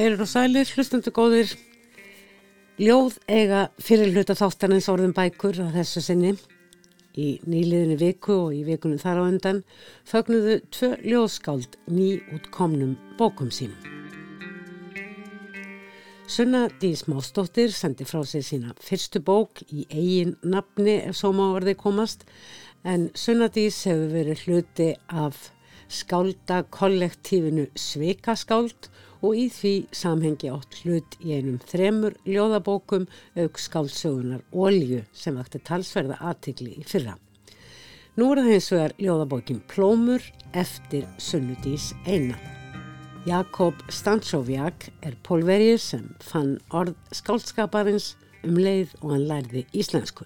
Heyrur og sælir, hlustundu góðir, ljóð eiga fyrir hluta þáttanins orðum bækur að þessu sinni. Í nýliðinni viku og í vikunum þar á endan fögnuðu tvö ljóðskáld ný útkomnum bókum sínum. Sunna Dís Mástóttir sendi frá sig sína fyrstu bók í eigin nafni ef svo má orði komast en Sunna Dís hefur verið hluti af skálda kollektífinu Sveikaskáld og í því samhengi átt hlut í einum þremur ljóðabókum auk skáldsögunar Olju sem vakti talsverða aðtikli í fyrra. Nú er það hins vegar ljóðabókin Plómur eftir Sunnudís eina. Jakob Stansovjak er pólverið sem fann orð skáldskaparins um leið og hann lærði íslensku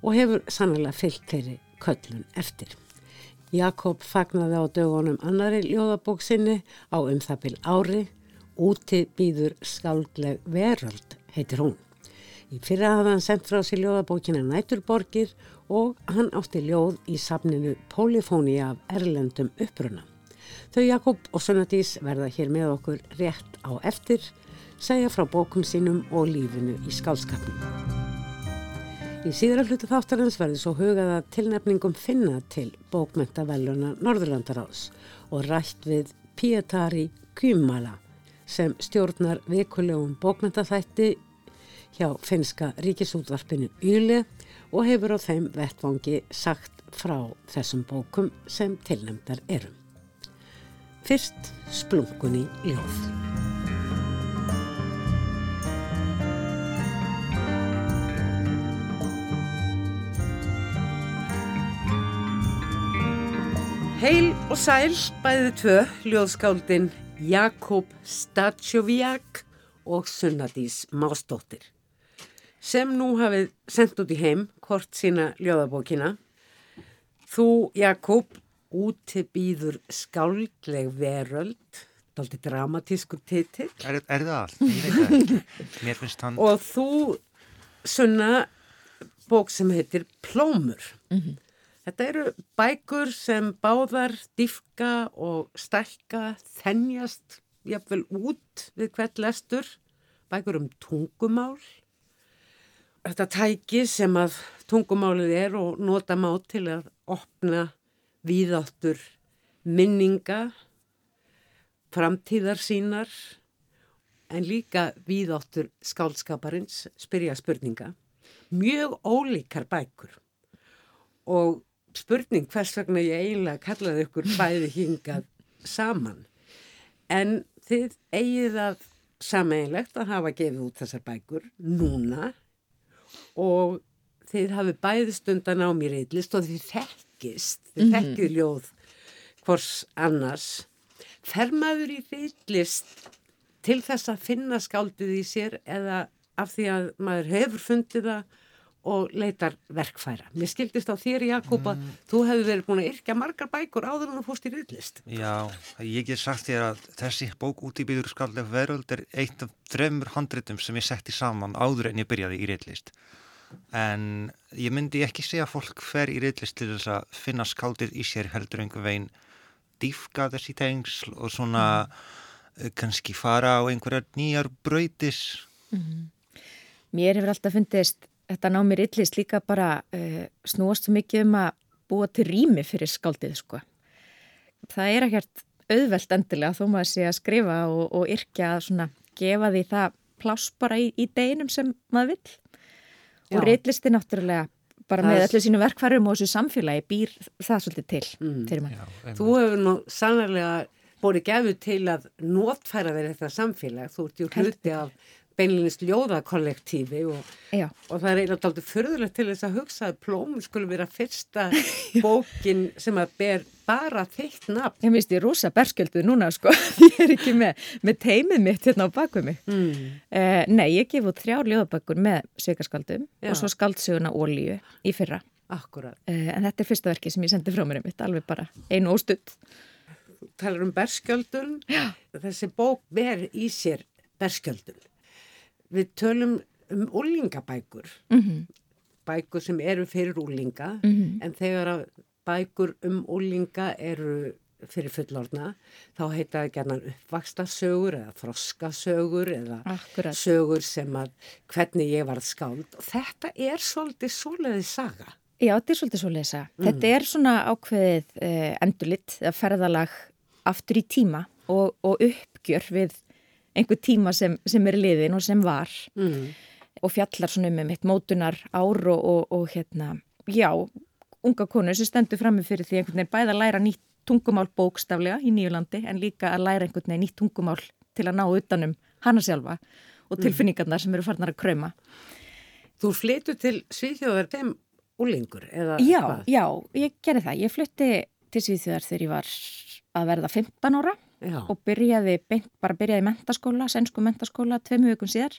og hefur sannlega fyllt þeirri köllun eftir. Jakob fagnaði á dögunum annari ljóðabók sinni á um það byl ári, úti býður skáldleg veröld, heitir hún. Í fyrra hafði hann sendt frá sér ljóðabókina Næturborgir og hann átti ljóð í safninu Polifóni af Erlendum uppruna. Þau Jakob og Sunnadís verða hér með okkur rétt á eftir, segja frá bókum sínum og lífinu í skálskapnum. Í síðra hlutu þáttarins verði svo hugaða tilnefningum finna til bókmyndavelluna Norðurlandaráðs og rætt við Pietari Kymala sem stjórnar vikulegum bókmyndathætti hjá finska ríkisútvarpinu Yle og hefur á þeim vettvangi sagt frá þessum bókum sem tilnefndar eru. Fyrst splunkunni ljóð. Heil og sæl bæði tvö, ljóðskáldin Jakob Stadsjoviak og Sunnadís Mástóttir sem nú hafið sendt út í heim hvort sína ljóðabókina. Þú, Jakob, úti býður skáldleg veröld, daldi dramatískur titill. Er, er það allt? Ég veit það. Mér finnst hann... Og þú, Sunna, bók sem heitir Plómur. Mhm. Mm Þetta eru bækur sem báðar diffka og stælka þennjast jafnvel út við hvert lestur, bækur um tungumál. Þetta tæki sem að tungumálið er og nota má til að opna víðáttur minninga, framtíðar sínar, en líka víðáttur skálskaparins spyrja spurninga. Mjög ólíkar bækur og spurning hvers vegna ég eiginlega kallaði ykkur bæði hingað saman en þið eigið að sameinlegt að hafa gefið út þessar bækur núna og þið hafi bæði stundan á mér eitthlist og þið þekkist, þið mm -hmm. þekkið ljóð hvors annars fer maður í eitthlist til þess að finna skáldið í sér eða af því að maður hefur fundið það og leitar verkfæra. Mér skildist á þér Jakob að mm. þú hefði verið búin að yrkja margar bækur áður en þú fórst í reyðlist. Já, ég get sagt þér að þessi bók út í byður skalleg veröld er eitt af þremur handritum sem ég setti saman áður en ég byrjaði í reyðlist. En ég myndi ekki segja að fólk fer í reyðlist til þess að finna skaldið í sér heldur einhver veginn dýfka þessi tengsl og svona mm. kannski fara á einhverjar nýjar bröytis. Mm. Mér hefur alltaf fundist þetta ná mér yllist líka bara uh, snúast svo mikið um að búa til rými fyrir skáldið sko. Það er ekkert auðvelt endilega þó maður sé að skrifa og, og yrkja að svona gefa því það pláss bara í, í deginum sem maður vill Já. og reytlisti náttúrulega bara það með öllu sínu verkfærum og þessu samfélagi býr það svolítið til mm. Já, Þú hefur nú sannlega búið gefið til að nótfæra verið þetta samfélag, þú ert ju hluti af beinleginist ljóðakollektífi og, og það er eiginlega aldrei förðulegt til þess að hugsa að plóm skulle vera fyrsta bókin sem að ber bara þitt nafn. Ég misti rosa berskjöldu núna sko, ég er ekki með, með teimið mitt hérna á baku mig. Mm. Uh, nei, ég gef út þrjár ljóðabökkur með sveikaskaldum og svo skaldsöguna Ólíu í fyrra. Akkurat. Uh, en þetta er fyrsta verki sem ég sendi frá mér um mitt, alveg bara einu óstutt. Þú talar um berskjöldun, þessi bók ver í sér berskjöldun við tölum um úlingabækur mm -hmm. bækur sem eru fyrir úlinga mm -hmm. en þegar bækur um úlinga eru fyrir fullorna þá heitaði gerðan uppvakstasögur eða þroskasögur eða Akkurat. sögur sem að hvernig ég varð skáld og þetta er svolítið svoleiði saga. Já, þetta er svolítið svo lesa. Þetta er svona ákveðið eh, endurlitt, eða ferðalag aftur í tíma og, og uppgjör við einhver tíma sem, sem er liðin og sem var Mm. og fjallar svona um mitt mótunar ár og, og, og hérna, já, unga konu sem stendur frammi fyrir því einhvern veginn bæða að læra nýtt tungumál bókstaflega í Nýjulandi en líka að læra einhvern veginn nýtt tungumál til að ná utanum hana sjálfa og tilfinningarnar sem eru farnar að krauma. Þú flyttu til Svíþjóðar þeim úlingur eða Já, hvað? já, ég gerði það. Ég flutti til Svíþjóðar þegar ég var að verða 15 ára Já. og byrjaði, beint, bara byrjaði mentaskóla, sensku mentaskóla, tveimu vikum síðar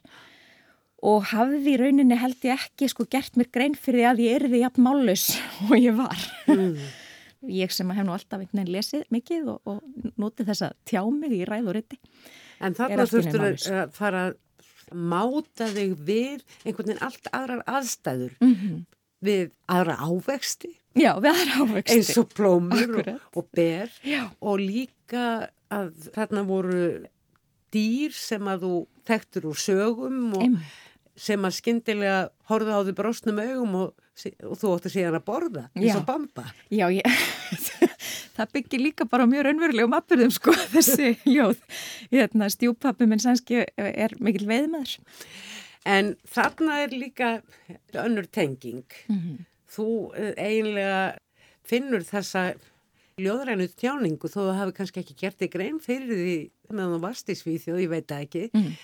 og hafði í rauninni held ég ekki sko gert mér grein fyrir því að ég erði jafn mállus og ég var. Mm. Ég sem hef nú alltaf einhvern veginn lesið mikið og, og notið þess að tjá mig í ræð og riti. En þarna þurftur að fara að máta þig við einhvern veginn allt aðrar aðstæður Mm -hmm. við aðra ávexti Já, við aðra ávexti. eins og plómur og, og ber Já. og líka að þarna voru dýr sem að þú þekktur úr sögum og Einmitt. sem að skyndilega horfa á því brosnum augum og, og þú átti síðan að borða eins og bamba. Já, ég, það byggir líka bara mjög raunverulegum atbyrðum sko þessi ljóð. Hérna, stjúpappi minn sænski er mikil veiðmaður. En þarna er líka önnur tenging. Mhm. Þú eh, eiginlega finnur þessa ljóðrænu tjáningu þó þú hafi kannski ekki gert þig grein fyrir því meðan þú varst í Svíþjóð, ég veit ekki. Mhm.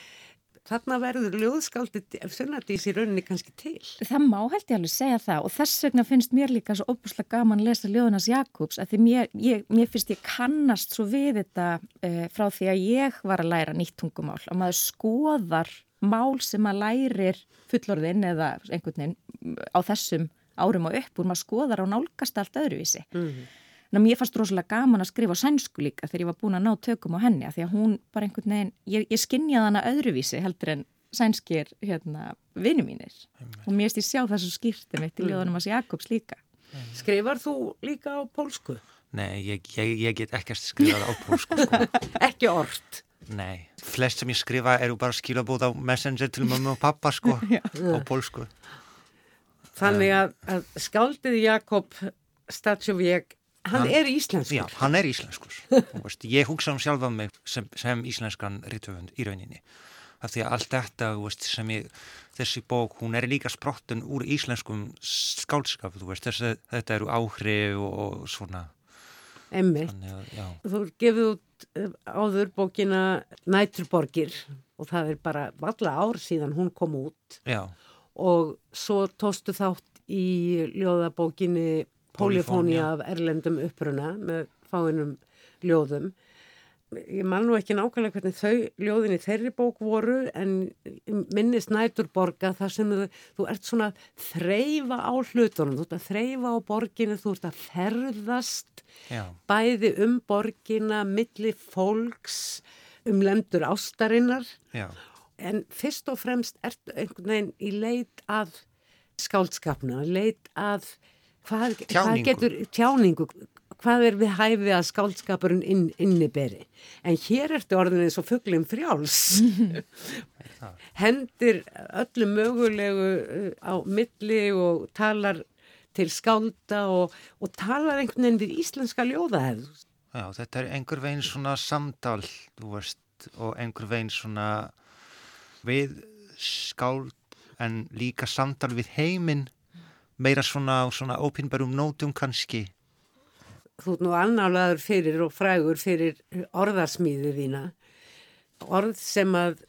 Þarna verður ljóðskáldi sunnadís í rauninni kannski til. Það má held ég alveg segja það og þess vegna finnst mér líka svo óbúslega gaman að lesa ljóðunas Jakobs að því mér, ég, mér finnst ég kannast svo við þetta uh, frá því að ég var að læra nýtt tungumál og maður skoðar mál sem maður lærir fullorðin eða einhvern veginn á þessum árum og upp úr maður skoðar og nálgast allt öðruvísi. Mm. Ná, mér fannst rosalega gaman að skrifa á sænsku líka þegar ég var búin að ná tökum á henni af því að hún bara einhvern veginn, ég, ég skinnjaði hana öðruvísi heldur en sænskir hérna, vini mínir og mér finnst ég sjá það svo skýrti mitt í ljóðanum að Jakobs líka. Skrifar þú líka á pólsku? Nei, ég, ég, ég get ekkert skrifað á pólsku sko. Ekki orð. Nei, flest sem ég skrifa eru bara skilabóð á messenger til mamma og pappa sko á pólsku. Þannig að, að skáldið Jakob Statsjóvík, hann, Hann- er íslenskur. Já, hann er íslenskur. Veist, ég hugsa um sjálfa mig sem, sem íslenskan rítöfund í rauninni. Af því að allt þetta, veist, sem ég, þessi bók, hún er líka sprottun úr íslenskum skálskap, þú veist, þessi, þetta eru áhrif og, og svona. Já, Þú gefið út eh, áður bókina Næturborgir og það er bara valla ár síðan hún kom út já, og svo tóstu þátt í ljóðabókinni Polifónia af erlendum uppruna með fáinum ljóðum. Ég man nú ekki nákvæmlega hvernig þau ljóðin í þeirri bók voru en minnist Næturborga þar sem þú, þú ert svona þreyfa á hlutunum, þú ert að þreyfa á borginu, þú ert að ferðast já, bæði um borgina, milli fólks, um lemdur ástarinnar. Já, en fyrst og fremst ertu einhvern veginn í leit að skáldskapna, leit að hvað, hvað getur tjáningu, hvað er við hæfið að skáldskapurinn inn, inniberi? En hér ertu orðin eins og fugglum frjáls. Hendir öllu mögulegu uh, á milli og talar til skálda og, og talar einhvern veginn við íslenska ljóðahefð. Já, þetta er einhver veginn svona samtal, þú veist, og einhver veginn svona við skáld en líka samtal við heiminn meira svona á svona ópinberum nótum kannski. þú ert nú annálaður fyrir og frægur fyrir orðarsmíðu þína orð sem að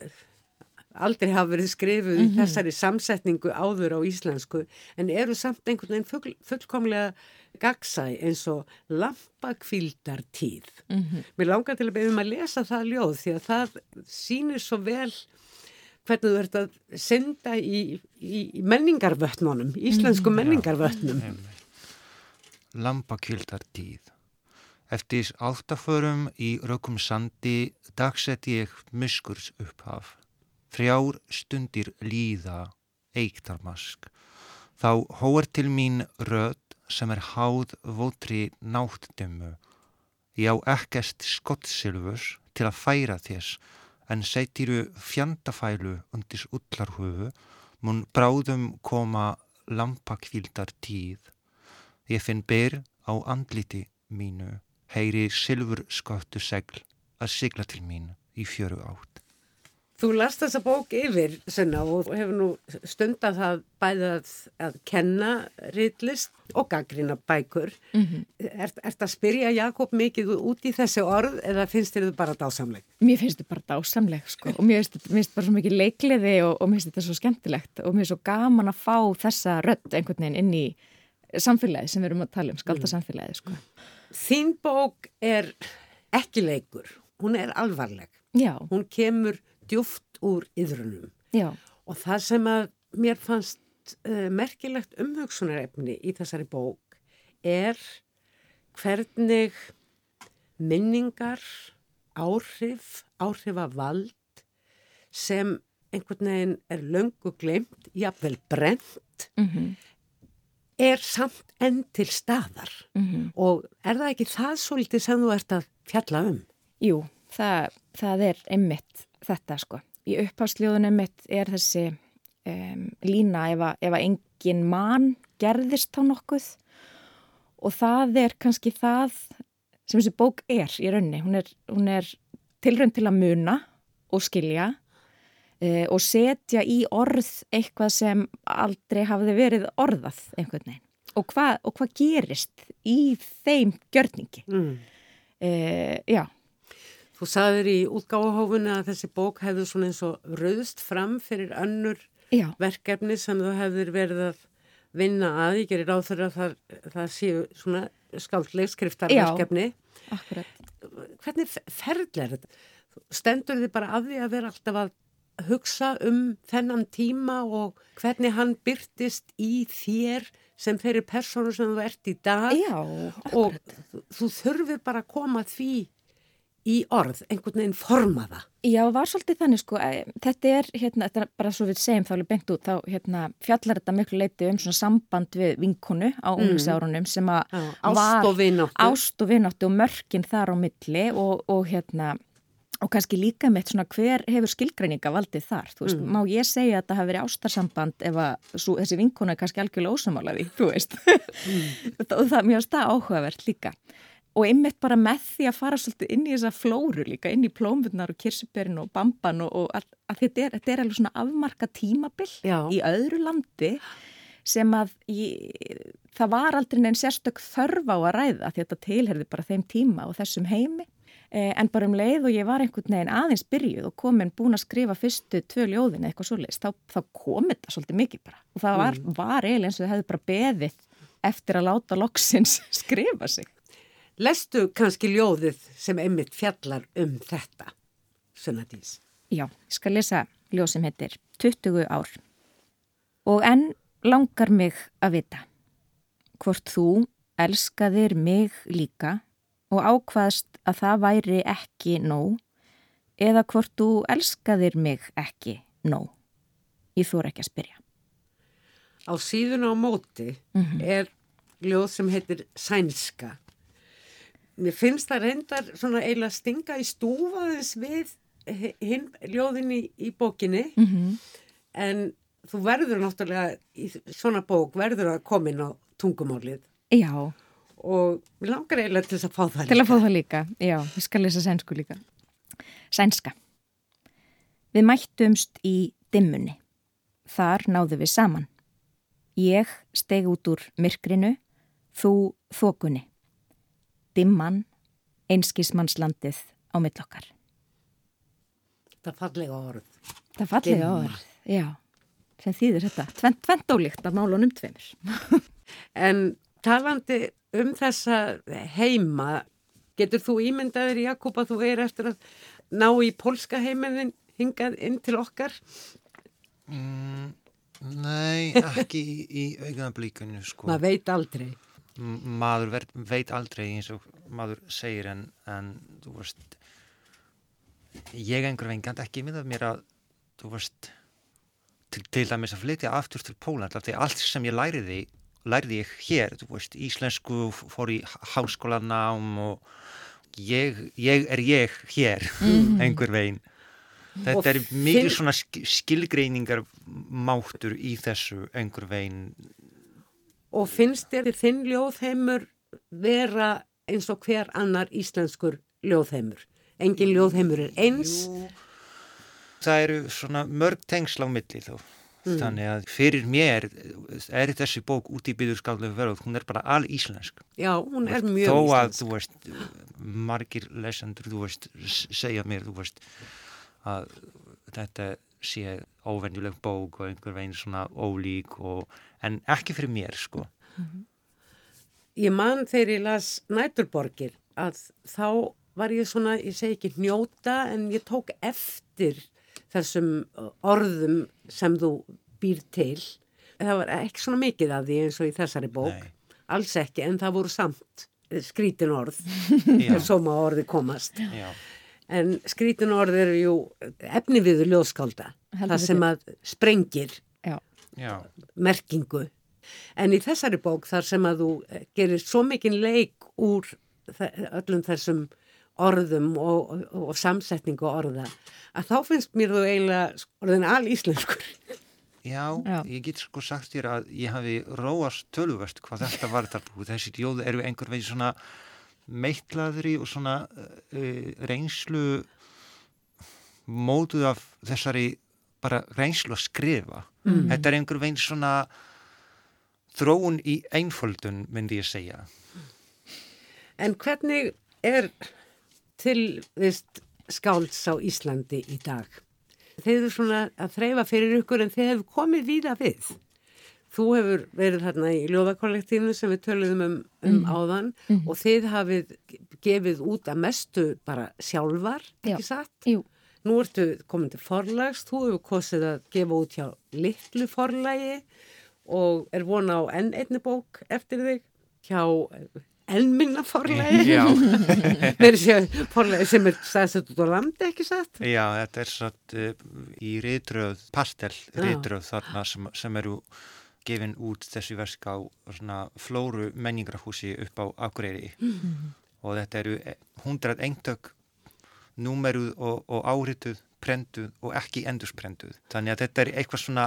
aldrei hafa verið skrifuð í þessari samsetningu áður á íslensku en eru samt einhvern veginn full, fullkomlega gagsæ eins og lampakvildartíð. Mm -hmm. Mér langar til að beðum að lesa það ljóð því að það sýnir svo vel hvernig þú ert að senda í, í, menningarvötnunum, íslensku menningarvötnum. Lampakvildartíð. Eftir áttaförum í rökum sandi dagsett ég muskurs upphaf. Frjár stundir líða, eiktarmask. Þá hóar til mín rödd sem er háð vótri náttdömmu. Ég á ekkert skottsilfurs til að færa þess, en setiru fjandafælu undis ullarhufu, mun bráðum koma lampakvildar tíð. Ég finn byr á andliti mínu, heyri silfur skottu segl að sigla til mín í fjöru átt. Þú last þessa bók yfir senna og hefur nú stundar það bæðið að, að kenna rýtlist og gaggrina bækur. Mm -hmm. Er þetta að spyrja Jakob mikið út í þessi orð eða finnst þér þetta bara dásamleg? Mér finnst þetta bara dásamleg sko og mér finnst þetta bara svo mikið leikliði og, og mér finnst þetta svo skemmtilegt og mér finnst svo gaman að fá þessa rödd einhvern veginn inn í samfélagi sem við erum að tala um, skalda mm. samfélagi sko. Þín bók er ekki leikur, hún er alvarleg. Já. Hún kemur djúft úr yðrunum Já. og það sem að mér fannst uh, merkilegt umhugsunarefni í þessari bók er hvernig minningar, áhrif, áhrif af vald sem einhvern veginn er löngu glemt, jafnvel brent, mm -hmm. er samt enn til staðar mm -hmm. og er það ekki það svolítið sem þú ert að fjalla um? Jú, það, það er einmitt þetta sko. Í upphásljóðunum mitt er þessi um, lína ef að, ef að engin mann gerðist þá nokkuð og það er kannski það sem þessi bók er í raunni. Hún er, hún er tilrönd til að muna og skilja uh, og setja í orð eitthvað sem aldrei hafði verið orðað einhvern veginn. Og hvað, og hvað gerist í þeim gjörningi? Mm. Uh, já. Þú saðir í útgáðahófunni að þessi bók hefði svona eins og rauðst fram fyrir önnur Já. verkefni sem þú hefðir verið að vinna að. Ég gerir á þeirra að það, það séu svona skáldleg skriftarverkefni. Já, akkurat. Hvernig ferðlega er þetta? Stendur þið bara af því að vera alltaf að hugsa um þennan tíma og hvernig hann byrtist í þér sem þeirri personu sem þú ert í dag Já, og þú þurfið bara að koma því í orð, einhvern veginn formaða. Já, var svolítið þannig sko, þetta er, hérna, þetta er bara svo við segjum þá alveg bengt út, þá hérna, fjallar þetta miklu leiti um svona samband við vinkonu á mm. ungsárunum sem að ást og vináttu. Ást og vináttu og mörkin þar á milli og, og hérna, og kannski líka með svona hver hefur skilgreininga valdið þar, þú veist, mm. má ég segja að þetta hafi verið ástarsamband ef að svo, þessi vinkona er kannski algjörlega ósamálaði, þú veist, mm. og það, finnst það áhugavert líka og einmitt bara með því að fara svolítið inn í þessa flóru líka, inn í plómvurnar og kirsuberinn og bamban og, og að, að þetta, er, þetta er alveg svona afmarka tímabill Já. í öðru landi sem að ég, það var aldrei neins sérstök þörf á að ræða að þetta tilherði bara þeim tíma og þessum heimi eh, en bara um leið og ég var einhvern veginn aðeins byrjuð og komin búin að skrifa fyrstu tvö ljóðin eða eitthvað svolítið, þá, þá kom þetta svolítið mikið bara og það var, mm. var eiginlega eins og þau hefði bara beðið eftir að láta loksins skrifa sig Lestu kannski ljóðið sem einmitt fjallar um þetta, Sunnadís? Já, ég skal lesa ljóð sem heitir 20 ár. Og enn langar mig að vita hvort þú elskaðir mig líka og ákvaðst að það væri ekki nóg eða hvort þú elskaðir mig ekki nóg. Ég þór ekki að spyrja. Á síðun á móti mm -hmm. er ljóð sem heitir Sænska mér finnst það reyndar svona eiginlega stinga í stúfaðins við hinn ljóðin í, í bókinni. Mm -hmm. en þú verður náttúrulega í svona bók verður að koma inn á tungumálið. Já. Og við langar eiginlega til þess að fá það líka Til að fá það líka, já, ég skal lesa sænsku líka. Sænska. Við mættumst í dimmunni. Þar náðu við saman. Ég steg út úr myrkrinu Þú þokunni dimman einskismannslandið á millokkar. Það fallega orð. Það fallega dimman. orð, já. Sem þýðir þetta. Tvent, tvent ólíkt af málunum tveimur. en talandi um þessa heima, getur þú ímyndaður Jakob að þú er eftir að ná í polska heimiðin hingað inn til okkar? Mm, nei, ekki í, í auðvitaðblíkunu sko. Það veit aldrei maður ver, veit aldrei eins og maður segir en, en þú veist ég veginn gæti ekki minnað mér að þú veist til, til dæmis að flytja aftur til Póland af því allt sem ég læriði læriði ég hér, þú veist, íslensku fór í háskólanám og ég, ég er ég hér, mm. einhver veginn. Þetta er mikið svona sk skilgreiningar máttur í þessu einhver veginn. Og finnst þér þinn ljóðheimur vera eins og hver annar íslenskur ljóðheimur? Engin ljóðheimur er eins. Jú, það eru svona mörg tengsl á milli þó. Þannig að fyrir mér er þessi bók út í byður skáldlega verð, hún er bara all íslensk. Já, hún er mjög Þó að, íslensk. þú veist, margir lesendur, þú veist, segja mér, þú veist, að þetta sé óvenjuleg bók og einhver veginn svona ólík og, en ekki fyrir mér, sko. Ég man þegar ég las Næturborgir að þá var ég svona, ég segi ekki hnjóta en ég tók eftir þessum orðum sem þú býr til. Það var ekki svona mikið af því eins og í þessari bók. Nei. Alls ekki, en það voru samt skrítin orð, ef svo má orði komast. já, En skrítin orð eru jú efni viður ljóðskálda, það sem að sprengir Já, já, merkingu. En í þessari bók þar sem að þú eh, gerir svo mikinn leik úr öllum þessum orðum og, og, og samsetningu orða að þá finnst mér þú eiginlega orðin alíslenskur. já, Já. ég get sko sagt þér að ég hafi róast töluvert hvað þetta var þar búið. Þessi ljóð eru einhver veginn svona meittlaðri og svona uh, reynslu mótuð af þessari bara reynslu að skrifa. Þetta er einhver veginn svona þróun í einföldun, myndi ég segja. En hvernig er tilvist skálds á Íslandi í dag? Þeir eru svona að þreyfa fyrir ykkur en þeir hefur komið víða við. Þú hefur verið þarna í ljóðakollektífinu sem við töluðum um, um áðan og þið hafið gefið út að mestu bara sjálfar, ekki Já. satt? jú, Nú ertu komin til forlags, þú hefur kosið að gefa út hjá litlu forlagi og er vona á enn einni bók eftir þig hjá enn minna forlagi. Já, Verið sér forlagi sem er staðsett út á landi, ekki satt? já þetta er satt uh, í ritröð, pastel ritröð þarna sem, sem eru gefin út þessi versk á svona flóru menningrahúsi upp á Akureyri. Og þetta eru hundrað eintök númeruð og, og árituð, prentuð og ekki endursprentuð. Þannig að þetta er eitthvað svona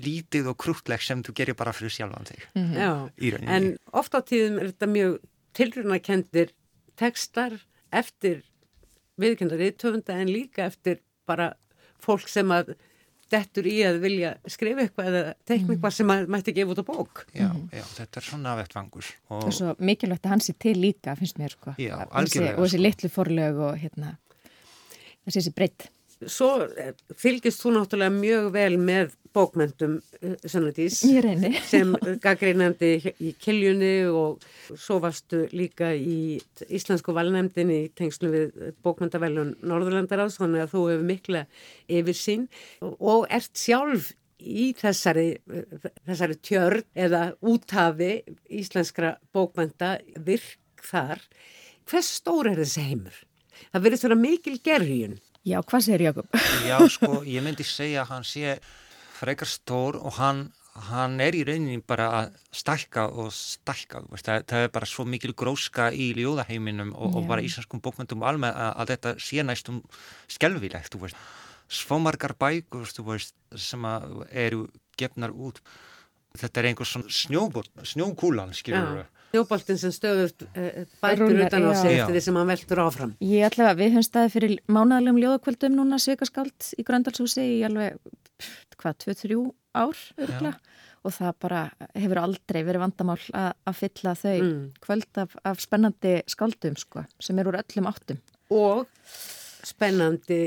lítið og krútleg sem þú gerir bara fyrir sjálfan þig. Já, í rauninni. en oft á tíðum er þetta mjög tilrunakendir tekstar eftir viðkendar rithöfunda en líka eftir bara fólk sem að dettur í að vilja skrifa eitthvað eða teikna eitthvað sem að mætti gefa út á bók. já, já, þetta er svona vettvangur og og svo mikilvægt að hann sé til líka, finnst mér sko. Já, Og þessi sko. litlu forlög og hérna, þessi breytt. Svo eh, fylgist þú náttúrulega mjög vel með bókmentum Sannadís Ég reyni. sem gaggreinandi í Kiljunni og svo varstu líka í Íslensku valnefndin í tengslu við bókmyndavelun Norðurlandaráðs, þannig að þú hefur mikla yfirsýn og ert sjálf í þessari, þessari tjörn eða úthafi íslenskra bókmynda virk þar. Hvers stór er þessi heimur? Það verður svona mikil gerjun. Já, hvað segir Jakob? Já, sko, ég myndi segja að hann sé frekar stór og hann, hann er í rauninni bara að stækka og veist, það, það er bara svo mikil gróska í ljóðaheiminum og, og bara íslenskum bókmyndum alveg að, að þetta sé næstum skelvilegt, þú veist. Svomargar bækur, þú veist, sem eru gefnar út. Þetta er einhver svona snjókúlan, skilur Já. Snjóboltin sem stöðust uh, bætur Rúllar, utan á já. sig Já. eftir því sem hann veltur áfram. Ég ætla að við höfum staðið fyrir mánæðilegum ljóðakvöldum núna svikaskáld í Gröndalshúsi í alveg, hvað, 2-3 ár örgla og það bara hefur aldrei verið vandamál að, að fylla þau Mm. kvöld af, af spennandi skáldum sko, sem eru úr öllum áttum. Og spennandi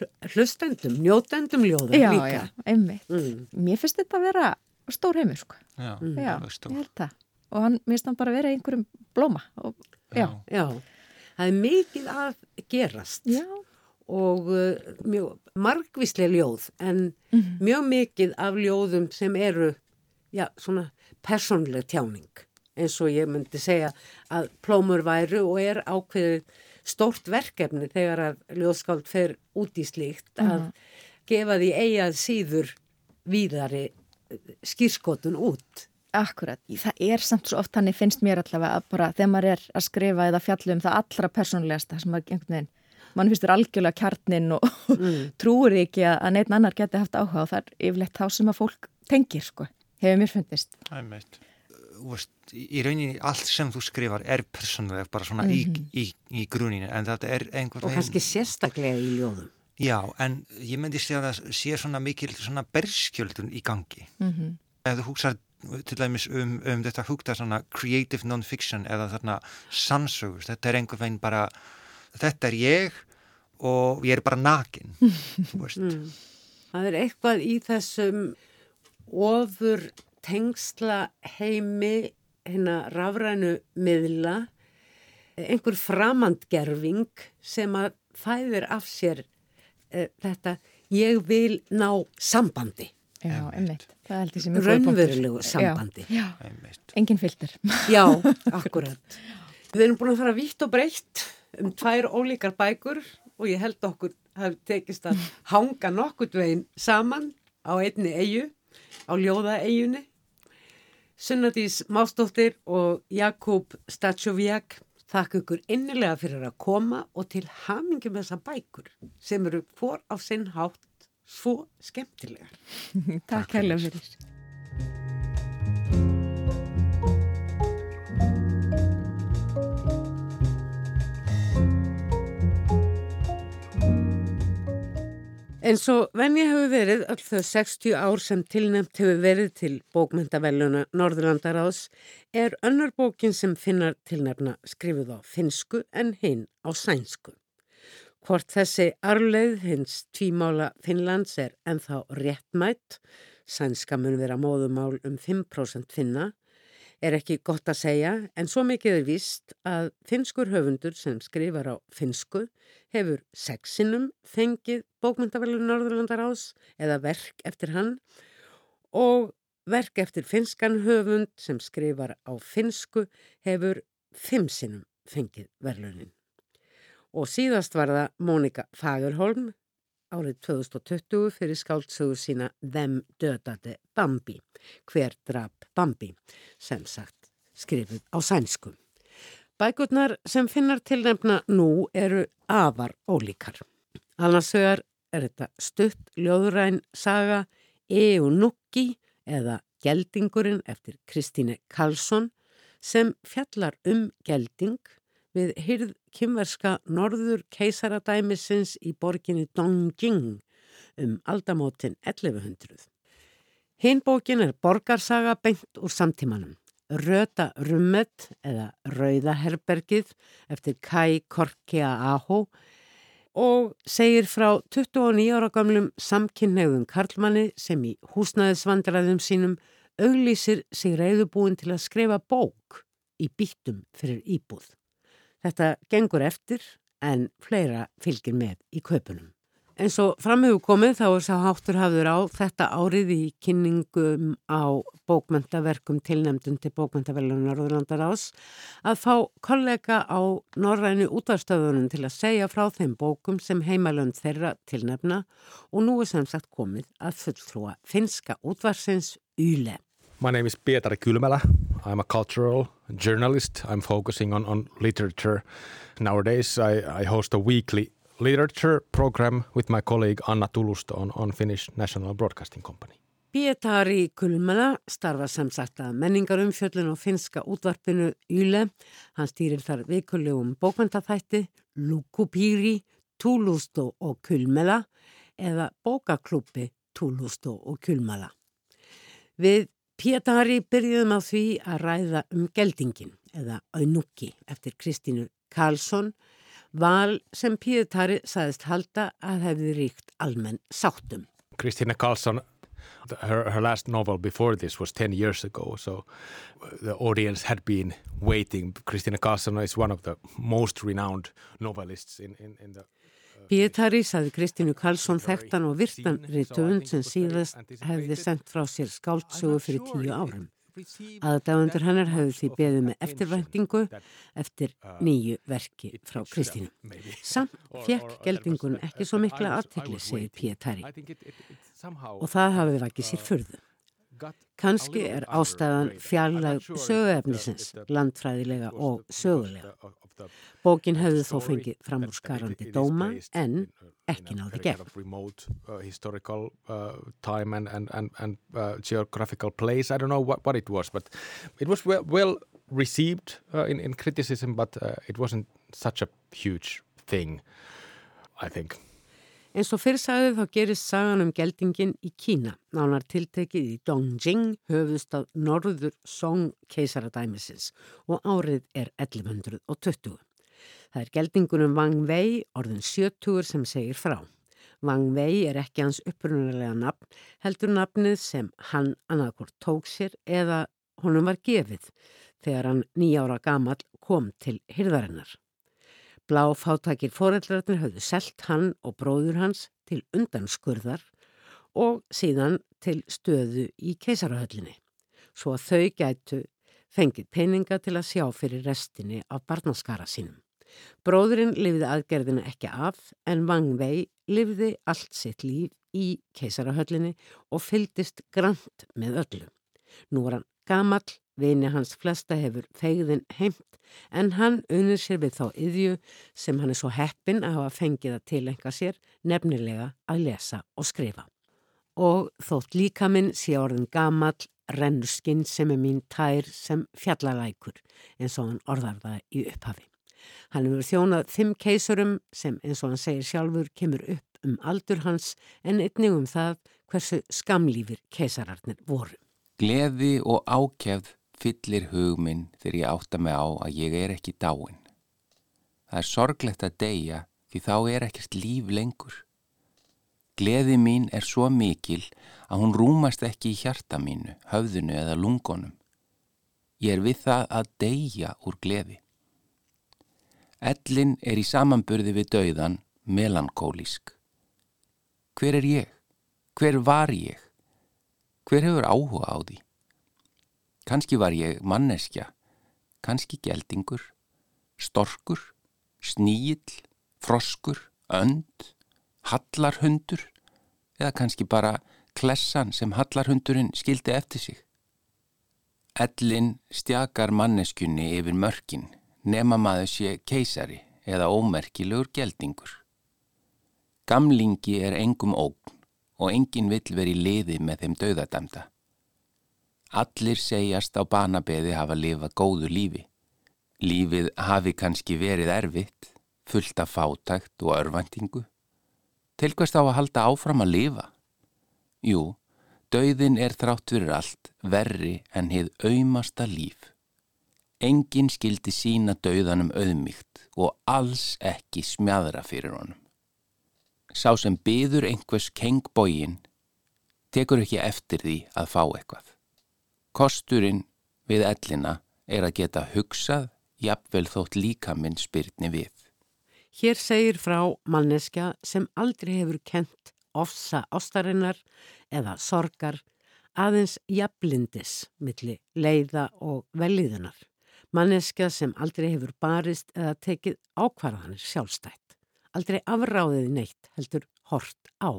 hl- hlustendum, njótendum ljóðum Já, líka. já, einmitt. Mm. Mér finnst þetta að vera stór heimur sko. Já, Já, alveg ég stór. held það. Og hann, finnst hann bara vera einhverjum blóma. Og, já. Já, það er mikið að gerast. Já. og uh, mjög margvíslega ljóð en mjög mikið af ljóðum sem eru, já, svona persónleg tjáning. Eins og ég myndi segja að plómur væru og er ákveðið stórt verkefni þegar að ljóðskáld fer út í slíkt að gefa því eigað síður víðari skýrskotun út Akkurat, það er samt svo oft hann finnst mér allavega að bara þegar maður er að skrifa eða fjalla um það allra personlegasta sem að einhvern veginn, mann finnst þér algjörlega kjarnin og mm. trúur ekki að neitt annar geti haft áhuga og það er yfirleitt þá sem að fólk tengir sko, hefur mér fundist. Það er meitt. Í rauninni allt sem þú skrifar er personlega bara svona mm -hmm. í, í, í gruninu en þetta er einhver veginn... Og kannski sérstaklega í ljóðum. Já, en ég myndi segja að það sé svona mikil svona berskjöldun í gangi. Mm -hmm. Ef þú húksar til dæmis um, um þetta hugta svona creative non-fiction eða þarna sannsögur, þetta er einhver veginn bara þetta er ég og ég er bara nakin mm. Það er eitthvað í þessum ofur tengsla heimi hérna rafrænu miðla einhver framandgerfing sem að fæðir af sér e, þetta ég vil ná sambandi Já, einmitt. Er raunverulegu sambandi. Já, já. engin filter. Já, akkurat. Við erum búin að fara vitt og breytt um tvær ólíkar bækur og ég held okkur hafi tekist að hanga nokkurt veginn saman á einni eigu, á ljóða eigunni. Sunnadís Mástóttir og Jakub Stachowiak þakka ykkur innilega fyrir að koma og til hamingi með þessa bækur sem eru fór á sinn hátt svo skemmtilegar. Takk hella fyrir. En svo venni hefur verið all þau 60 ár sem tilnæmt hefur verið til bókmyndavelluna Norðurlandaráðs er önnur bókin sem finnar tilnæfna skrifuð á finsku en hinn á sænsku. Hvort þessi arleið hins tvímála Finnlands er enþá réttmætt, sænska mun vera móðumál um 5% finna, er ekki gott að segja en svo mikið er víst að finskur höfundur sem skrifar á finsku hefur sexinum fengið bókmyndavelun Norðurlandar ás eða verk eftir hann og verk eftir finskan höfund sem skrifar á finsku hefur fimsinum fengið verlunin og síðast var það Mónika Fagerholm árið 2020 fyrir skáltsögu sína Them dödade Bambi, hver drap Bambi, sem sagt skrifið á sænsku. Bækurnar sem finnar tilnefna nú eru afar ólíkar. Alnarsögar er þetta stutt ljóðuræn saga Eunukki eða Geldingurinn eftir Kristíne Karlsson sem fjallar um gelding við hyrð kymverska norður keisaradæmisins í borginni Dongjing um aldamótin 1100. Hinnbókin er borgarsaga beint úr samtímanum. Röta Rummet eða Rauðaherbergið eftir Kai Korkea Aho og segir frá 29 ára gamlum samkynneiðum Karlmanni sem í húsnæðisvandræðum sínum auglýsir sig reyðubúin til að skrifa bók í býttum fyrir íbúð. Þetta gengur eftir en fleira fylgir með í kaupunum. En svo framhugum komið þá er sá háttur hafður á þetta árið í kynningum á bókmöntaverkum tilnemdun til bókmöntavelunar Norðurlandar ás að fá kollega á norrænu útarstöðunum til að segja frá þeim bókum sem heimalönd þeirra tilnefna og nú er sem sagt komið að fulltrúa finska útvarsins Yle. My name is Pietari Kylmälä. I'm a cultural journalist. I'm focusing on, on literature. Nowadays, I, I host a weekly literature program with my colleague Anna Tulusto on, on Finnish National Broadcasting Company. Pietari Kulmala starfa sem sagt að menningarumfjöllun og finska útvarpinu Yle. Hann stýrir þar vikullegum bókvöndafætti Lukupíri, Tulusto og Kulmala eða bókaklúpi Tulusto og Kulmala. Við Pétari byrjuðum á því að ræða um geldingin eða Önukki eftir Kristínu Karlsson val sem Pétari saðist halda að hefði ríkt almenn sáttum. Kristína Karlsson, her, her last novel before this was 10 years ago so the audience had been waiting. Kristína Karlsson is one of the most renowned novelists in, in, in the Pietari saði Kristínu Karlsson þekktan og virtan rítuund sem síðast hefði sendt frá sér skáltsögu fyrir tíu árum. Aðdáðundur hennar hefði því beðið með eftirvæntingu eftir nýju verki frá Kristínu. Samt fekk geldingun ekki svo mikla aðtekli, segir Pietari. Og það hafið vakið sér fyrðu. Kanski er ástæðan fjarlag söguefnisins, landfræðilega og sögulega. Bókin hefði þó fengið framúrskarandi dóma en ekki náði gegn. Uh, historical En svo fyrrsagði þá gerist sagan um geldingin í Kína, nánar tiltekið í Dongjing, höfust af norður Song keisaradæmisins og árið er 1120. Það er geldingunum Wang Wei, orðin 70 sem segir frá. Wang Wei er ekki hans upprunalega nafn, heldur nafnið sem hann annarkort tók sér eða honum var gefið þegar hann nýjára gamal kom til hyrðarinnar. Bláfáttakir foreldrarnir höfðu selt hann og bróður hans til undanskurðar og síðan til stöðu í keisarahöllinni, svo að þau gætu fengið peninga til að sjá fyrir restinni af barnaskara sínum. Bróðurinn lifði aðgerðina ekki af en Wang Wei lifði allt sitt líf í keisarahöllinni og fyldist grant með öllu. Nú var hann gamall, vini hans flesta hefur fegðin heimt en hann unir sér við þá yðju sem hann er svo heppin að hafa fengið að tilenga sér nefnilega að lesa og skrifa. Og þótt líka minn sé orðin gamall, rennur skinn sem er mín tær sem fjallalækur eins og hann orðar það í upphafi. Hann hefur þjónað fimm keisurum sem eins og hann segir sjálfur kemur upp um aldur hans en einnig um það hversu skamlífir keisararnir voru. Gleði og ákjæfð fyllir hugminn þegar ég átta mig á að ég er ekki dáin. Það er sorglegt að deyja því þá er ekkert líf lengur. Gleði mín er svo mikil að hún rúmast ekki í hjarta mínu, höfðunu eða lungonum. Ég er við það að deyja úr gleði. Ellin er í samanburði við dauðan melankólísk. Hver er ég? Hver var ég? Hver hefur áhuga á því? Kanski var ég manneskja, kanski geldingur, storkur, sníill, froskur, önd, hallarhundur eða kannski bara klessan sem hallarhundurinn skildi eftir sig. Ellin stjakar manneskjunni yfir mörkin nema maður sé keisari eða ómerkilegur geldingur. Gamlingi er engum ógn og engin vill veri liði með þeim döðadæmda. Allir segjast á banabeði hafa lifað góðu lífi. Lífið hafi kannski verið erfitt, fullt af fátækt og örvendingu. Til hvers þá að halda áfram að lifa? Jú, dauðin er þrátt fyrir allt verri en heið auðmasta líf. Engin skildi sína dauðanum auðmygt og alls ekki smjadra fyrir honum. Sá sem byður einhvers kengbógin tekur ekki eftir því að fá eitthvað. Kosturinn við ellina er að geta hugsað jafnvel þótt líka minn spyrni við. Hér segir frá manneskja sem aldrei hefur kent ofsa ástarinnar eða sorgar aðeins jafnlindis milli leiða og velíðunar. Manneskja sem aldrei hefur barist eða tekið ákvarðanir sjálfstætt. Aldrei afráðið neitt heldur hort á.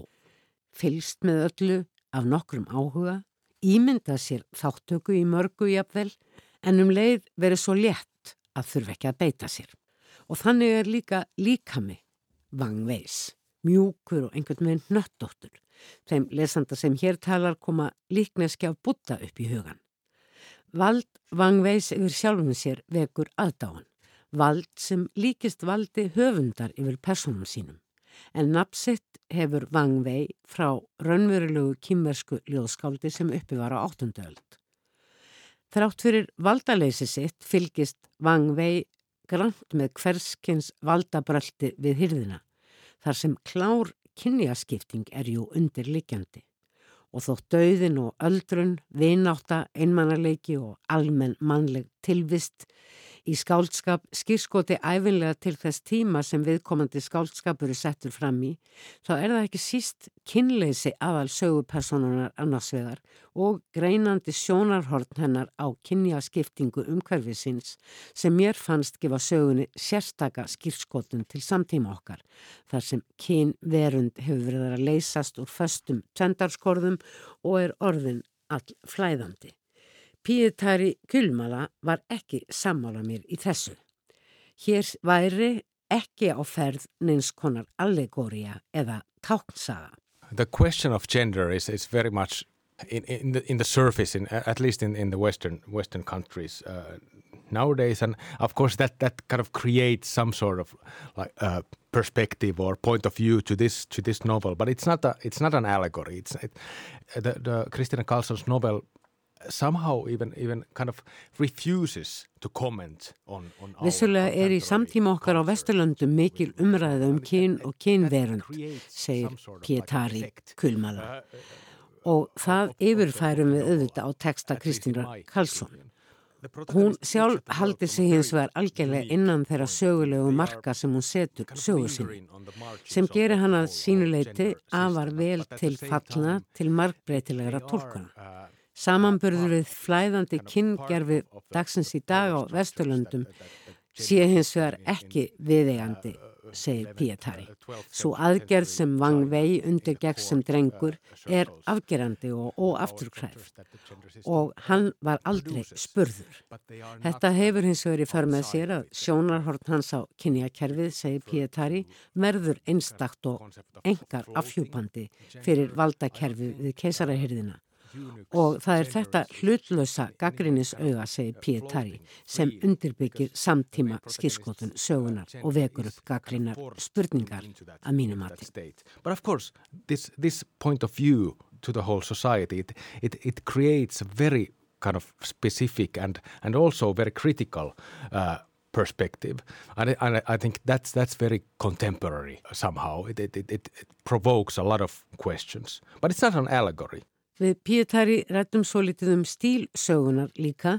Fylst með öllu af nokkrum áhuga ímynda sér þáttöku í mörgu jafnvel en um leið verið svo létt að þurfa ekki að beita sér. Og þannig er líka líkami vangveis, mjúkur og einhvern veginn nöttóttur. Þeim lesanda sem hér talar koma líkneski af butta upp í hugan. Vald vangveis yfir sjálfum sér vekur aðdáan. Vald sem líkist valdi höfundar yfir personum sínum en napsitt hefur Wang Wei frá raunverulegu kýmversku ljóðskáldi sem uppi var á áttundöld. Þrátt fyrir valdaleysi sitt fylgist Wang Wei grant með hverskins valdabröldi við hyrðina, þar sem klár kynjaskipting er jú undirlikjandi og þótt dauðin og öldrun, vináta, einmannarleiki og almenn mannleg tilvist Í skáldskap skýrskoti æfinlega til þess tíma sem viðkomandi skáldskapur er settur fram í, þá er það ekki síst kynleysi aðal sögupersonunar annarsvegar og greinandi sjónarhorn hennar á kynjaskiptingu umhverfisins sem mér fannst gefa sögunni sérstaka skýrskotum til samtíma okkar, þar sem kynverund hefur verið að leysast úr föstum tvendarskorðum og er orðin all flæðandi. Pietari Gulmala var ekki sammála mér í þessu. Hér væri ekki á ferð neins konar allegória eða táknsaga. The question of gender is, is very much in, in, the, in the surface, in, at least in, in the Western, Western countries uh, nowadays. And of course that, that kind of creates some sort of like uh, perspective or point of view to this to this novel. But it's not a it's not an allegory. It's it, the, the Christina Carlson's novel somehow even, even kind of refuses to comment on, on Vissulega er í samtíma okkar á Vesturlöndum mikil umræða um kyn og kynverund, segir Pietari Kulmala. Uh, uh, og það yfirfærum við auðvitað á texta Kristýnra Karlsson. Hún sjálf haldi sig hins vegar algjörlega innan þeirra sögulegu marka sem hún setur sögu sin, sem gerir hann að sínuleiti afar vel til fallna til markbreytilegra tólkuna. Samanburður við flæðandi kyngerfi dagsins í dag á Vesturlundum sé hins vegar ekki viðegandi, segir Pietari. Svo aðgerð sem Vang Vei undir gegn sem drengur er afgerandi og óafturkræf og hann var aldrei spurður. Þetta hefur hins vegar í för með sér að sjónarhort hans á kynjakerfið, segir Pietari, verður einstakt og engar afhjúpandi fyrir valdakerfið við keisarahyrðina og það er þetta hlutlösa gaggrinnisauga, segir Pietari, sem undirbyggir samtíma skýrskotun sögunar og vekur upp gaggrinnar spurningar að mínum mati. But of course, this, this point of view to the whole society, it, it, it creates a very kind of specific and, and also very critical uh, perspective. And, and I think that's, that's very contemporary somehow. It, it, it, it provokes a lot of questions. But it's not an allegory. Við Pietari rættum svo litið um stílsögunar líka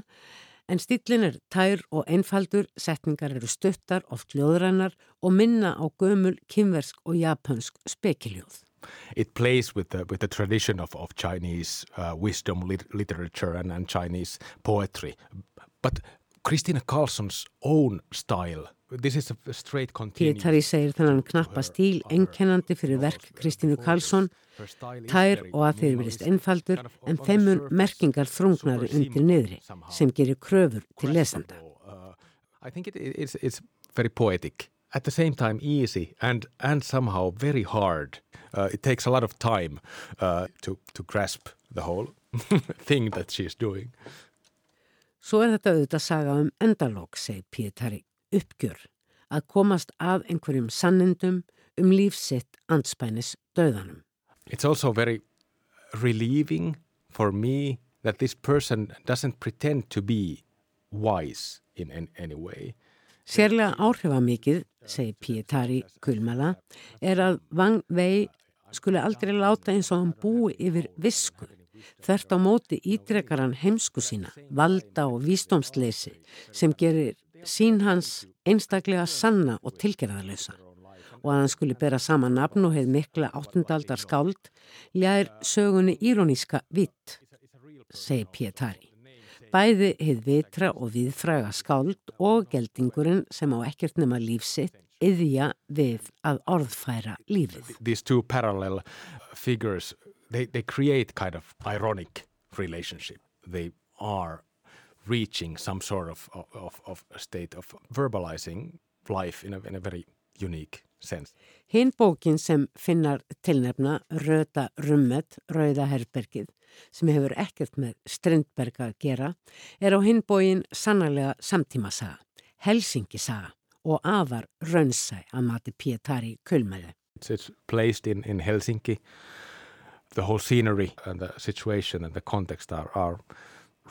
en stílin er tær og einfaldur, setningar eru stuttar, oft ljóðrannar og minna á gömul, kynversk og japansk spekiljóð. It plays with the, with the tradition of, of Chinese uh, wisdom lit literature and, and Chinese poetry. But Christina Carlson's own style Pietari segir þannig knappa stíl enkennandi fyrir verk Kristínu Karlsson tær og að þeir verist einfaldur en femmun merkingar þrungnari undir niðri sem gerir kröfur til lesanda. I think it, it's, it's very poetic at the same time easy and, and somehow very hard. Uh, it takes a lot of time uh, to, to grasp the whole thing that she's doing. Svo er þetta auðvitað saga um endalók, segir Pietari, uppgjör, að komast af einhverjum sannindum um lífsitt anspænis döðanum. It's also very relieving for me that this person doesn't pretend to be wise in any way. Sérlega áhrifamikið, segir Pietari Kulmala, er að Wang Wei skuli aldrei láta eins og hann búi yfir visku. Þert á móti ítrekkar hann heimsku sína, valda og vístómsleysi sem gerir sín hans einstaklega sanna og tilgerðarlösa og að hann skuli bera sama nafn og heið mikla áttundaldar skáld, ljær sögunni íróníska vitt, segi Pietari. Bæði heið vitra og viðfræga skáld og geldingurinn sem á ekkert nema lífsitt yðja við að orðfæra lífið. These two parallel figures, they, they create kind of ironic relationship. They are reaching some sort of, of, of state of verbalizing life in a, in a very unique Hinn bókin sem finnar tilnefna Röda Rummet, Rauða Herbergið, sem hefur ekkert með Strindberg að gera, er á hinn bóin sannarlega samtímasaga, Helsingisaga og afar raunsæ að mati Pietari Kulmæði. It's placed in, in Helsinki. The whole scenery and the situation and the context are, are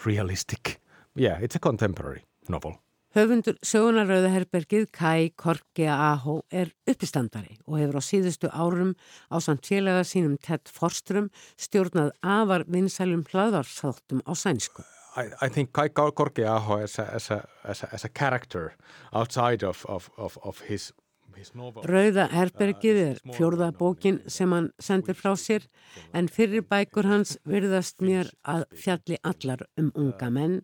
realistic. Yeah, it's a contemporary novel. Höfundur sögunarauðaherbergið Kai Korkea Aho er uppistandari og hefur á síðustu árum á samt félaga sínum Ted Forstrum stjórnað afar vinsælum hlaðvarsþáttum á sænsku. I, I think Kai Korkea Aho as a, as, a, as, a, as a character outside of, of, of, of his Rauða herbergið er fjórða bókin sem hann sendir frá sér en fyrir bækur hans virðast mér að fjalli allar um unga menn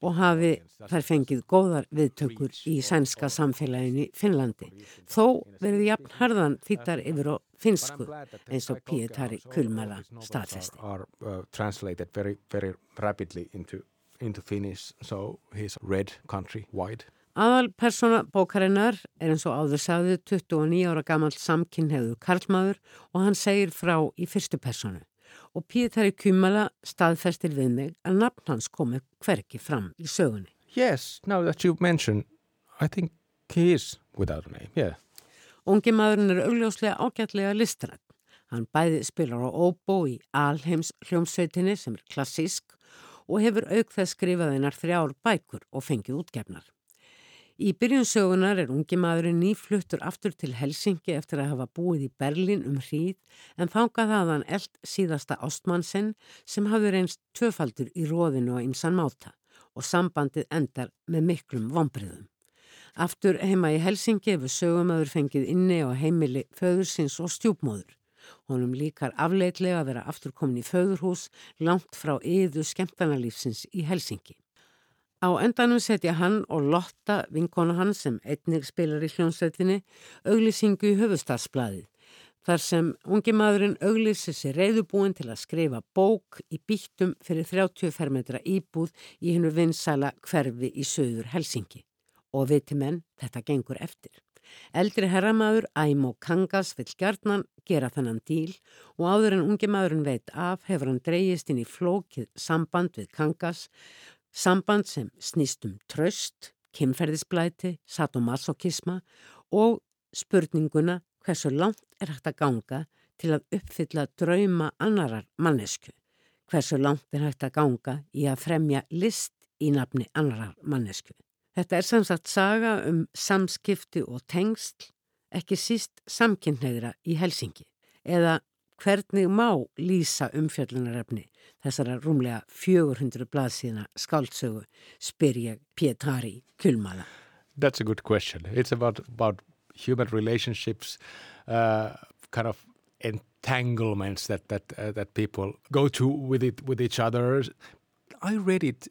og hafi þær fengið góðar viðtökur í sænska samfélaginu Finnlandi. Þó verði jafn harðan þýttar yfir á finsku eins og Pietari Kulmala staðfesti. into Finnish, so he's read country-wide. Aðal persóna bókarinnar er eins og áður sagði 29 ára gammal samkynneðu Karlmaður og hann segir frá í fyrstu personu. Og Pítari Kymala staðfestir við mig að nafn hans komi hverki fram í sögunni. Yes, now that you mention, I think he is without a name, yeah. Ungi maðurinn er augljóslega ágætlega listrætt. Hann bæði spilar á óbó í Alheims hljómsveitinni sem er klassísk og hefur auk þess skrifað einar þrjár bækur og fengið útgefnar. Í byrjunsögunar er ungi maðurinn nýfluttur aftur til Helsingi eftir að hafa búið í Berlin um hríð en þángað hafðan eld síðasta ástmannsinn sem hafði reynst tvöfaldur í róðinu á ymsan máta og sambandið endar með miklum vombriðum. Aftur heima í Helsingi hefur sögumöður fengið inni á heimili föðursins og stjúpmóður. Honum líkar afleitlega að vera aftur komin í föðurhús langt frá yðu skemmtanalífsins í Helsingi. Á endanum setja hann og Lotta, vinkona hann sem einnig spilar í hljónsveitinni, auglýsingu í höfustadsbladið. Þar sem ungi maðurinn auglýsi sér reyðubúin til að skrifa bók í bítum fyrir 30 fermetra íbúð í hennu vinsala hverfi í söður Helsingi. Og viti menn, þetta gengur eftir. Eldri herramaður Æmo Kangas vill gjarnan gera þennan díl og áður en ungi maðurinn veit af hefur hann dreyjist inn í flókið samband við Kangas Samband sem snýst um tröst, kynferðisblæti, sadomasokisma og spurninguna hversu langt er hægt að ganga til að uppfylla drauma annarar mannesku. Hversu langt er hægt að ganga í að fremja list í nafni annarar mannesku. Þetta er samsagt saga um samskipti og tengsl, ekki síst samkynneira í Helsingi eða hvernig má lýsa umfjöllunarefni þessara rúmlega 400 blaðsíðna ég Pietari Kulmala. That's a good question. It's about, about human relationships, uh, kind of entanglements that, that, uh, that people go to with, it, with each other. I read it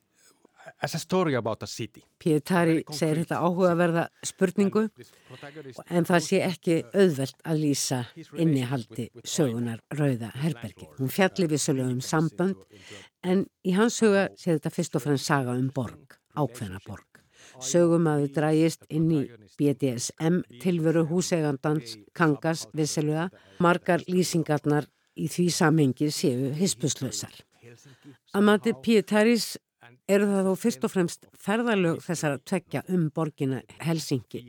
as a story about a city. Pietari segir þetta áhugaverða spurningu en það sé ekki auðvelt að lýsa innihaldi sögunar Rauða Herbergi. Hún fjalli vissulega um sambönd en í hans huga sé þetta fyrst og fremst saga um borg, ákveðna borg. Sögum að þau drægist inn í BDSM tilveru húsegandans Kangas vissulega. Margar lýsingarnar í því samhengi séu hispuslausar. Amati Pietaris eru það þó fyrst og fremst ferðalög þessar að tvekja um borgina Helsingi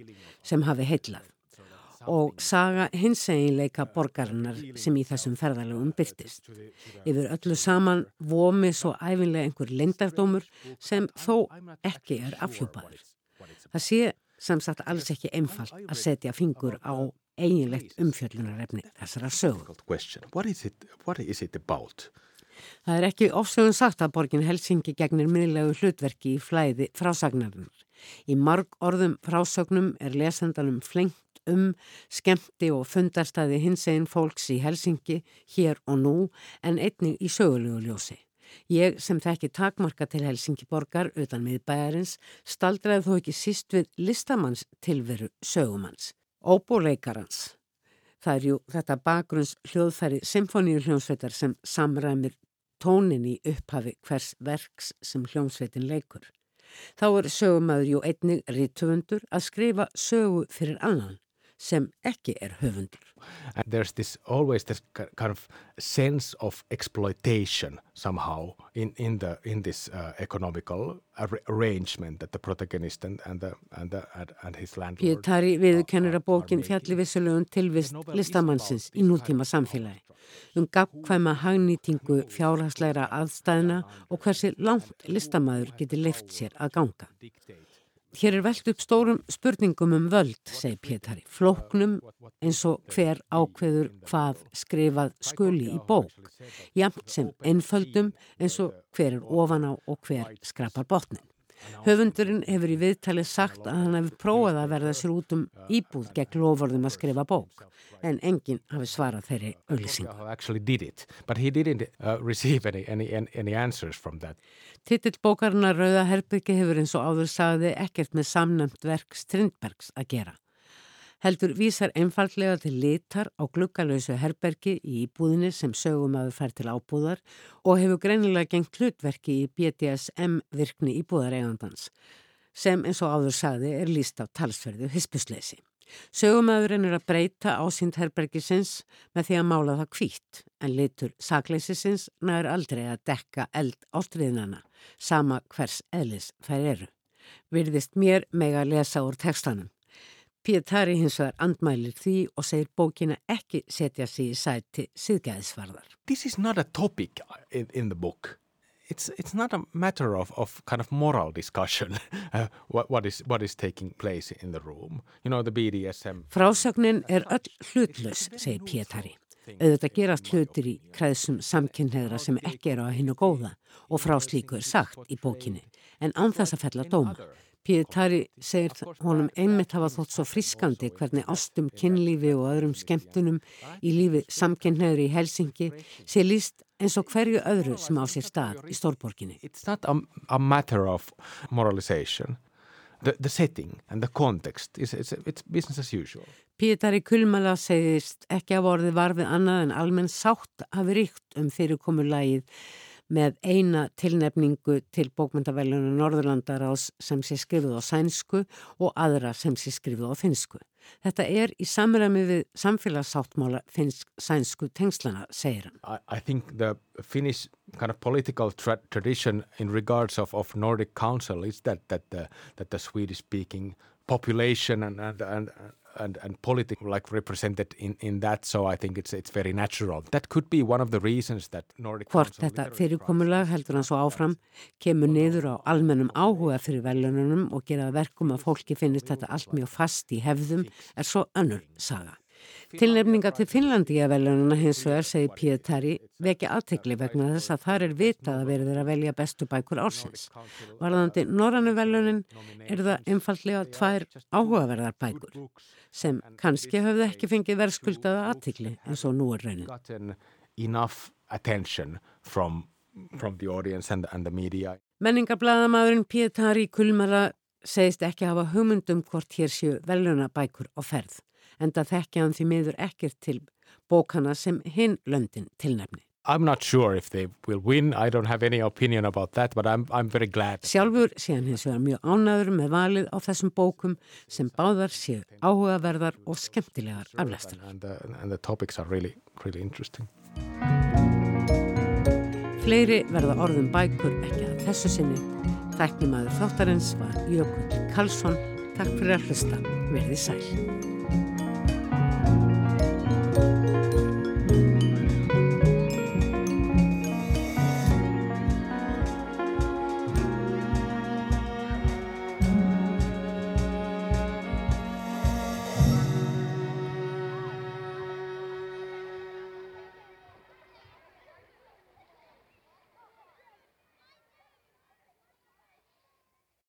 sem hafi heitlað og saga hins eginleika borgarinnar sem í þessum ferðalögum byrtist. Yfir öllu saman vomi svo æfinlega einhver lindardómur sem þó ekki er afhjúpaður. Það sé sem sagt alls ekki einfalt að setja fingur á eiginlegt umfjöllunarefni þessara sögur. Það er ekki ofsögun sagt að borgin Helsingi gegnir minnilegu hlutverki í flæði frásagnarinnar. Í marg orðum frásögnum er lesendanum flengt um skemmti og fundarstaði hins einn fólks í Helsingi hér og nú en einnig í sögulegu ljósi. Ég sem þekki takmarka til Helsingi borgar utan miðbæjarins staldraði þó ekki síst við listamanns tilveru sögumanns, óbúleikarans. Það er jú þetta bakgrunns hljóðfæri symfóníu hljómsveitar sem samræmir tónin í upphafi hvers verks sem hljómsveitin leikur. Þá er sögumæður jú einnig rítufundur að skrifa sögu fyrir annan sem ekki er höfundur. And there's this always this kind of sense of exploitation somehow in, in, the, in this uh, economical arrangement that the protagonist and, and, the, and, the, and his landlord Pietari viðkennir að bókin fjalli vissulegum tilvist listamannsins í nútíma samfélagi um gafkvæma hagnýtingu fjárhagsleira aðstæðina og hversi langt listamæður getur leift sér að ganga. Hér er velt upp stórum spurningum um völd, segi Pétari, flóknum eins og hver ákveður hvað skrifað skuli í bók, jamt sem einföldum eins og hver er ofan á og hver skrapar botnin. Höfundurinn hefur í viðtali sagt að hann hefur prófað að verða sér út um íbúð gegn lovorðum að skrifa bók en enginn hafi svarað þeirri auðlýsingu. Uh, Titill bókarinnar Rauða Herbyggi hefur eins og áður sagði ekkert með samnömt verk Strindbergs að gera heldur vísar einfallega til litar á gluggalösu herbergi í íbúðinni sem sögumæður fær til ábúðar og hefur greinilega gengt hlutverki í BDSM virkni íbúðareigandans sem eins og áður sagði er líst á talsverðu hispusleysi. Sögumæðurinn er að breyta ásýnd herbergisins með því að mála það kvítt en litur sakleysisins næður aldrei að dekka eld ástriðinana sama hvers eðlis þær eru. Virðist mér meg að lesa úr tekstanum. Pietari hins vegar andmælir því og segir bókina ekki setja sig í sæti síðgæðisvarðar. This is not a topic in, the book. It's, it's not a matter of, of kind of moral discussion uh, what, what, is, what is taking place in the room. You know, the BDSM... Frásögnin er öll hlutlaus, segir Pietari. Auðvitað gerast hlutir í kræðsum samkynneðra sem ekki eru hinnu góða og frá slíku er sagt í bókinni en án þess að fella dóma. Pietari segir honum einmitt hafa þótt svo friskandi hvernig ástum kynlífi og öðrum skemmtunum í lífi samkynneður í Helsingi sé líst eins og hverju öðru sem á sér stað í stórborginni. It's not a, a matter of moralization. The, the setting and the context, is, it's, it's business as usual. Pietari Kulmala segist ekki að vorði varfið annað en almenn sátt hafi ríkt um fyrirkomulagið með eina tilnefningu til bókmyndavelunum Norðurlandaráðs sem sé skrifið á sænsku og aðra sem sé skrifið á finsku. Þetta er í samræmi við samfélagsáttmála finsk sænsku tengslana, segir hann. I, I think the Finnish kind of political tra tradition in regards of, of Nordic Council is that, that, the, that the Swedish speaking population and, and, and and, and politics like represented in, in that so I think it's, it's very natural. That could be one of the reasons that Nordic Hvort þetta fyrirkomulag heldur hann svo áfram kemur niður á almennum áhuga fyrir velununum og geraða verkum að fólki finnist þetta allt mjög fast í hefðum er svo önnur saga. Tilnefninga til Finnlandíavelununa hins vegar, segir Pietari, vekja aðtegli vegna þess að þar er vitað að verður að velja bestu bækur ársins. Varðandi Norrannuvelunin er það einfallega tvær áhugaverðar bækur sem kannski höfðu ekki fengið verðskuldaða aðtegli eins og nú er raunin. Menningablaðamadurinn Pietari Kulmara segist ekki hafa hugmyndum hvort hér séu veluna bækur á ferð en það þekkja hann því miður ekkert til bókana sem hinn löndin tilnefni. I'm not sure if they will win, I don't have any opinion about that, but I'm, I'm very glad. Sjálfur sé hann hins vegar mjög ánaður með valið á þessum bókum sem báðar séu áhugaverðar og skemmtilegar aflæstur. And, uh, and the topics are really, really interesting. Fleiri verða orðum bækur ekki að þessu sinni. Þæknimaður þáttarins var Jökull Karlsson. Takk fyrir að hlusta. Verði sæl.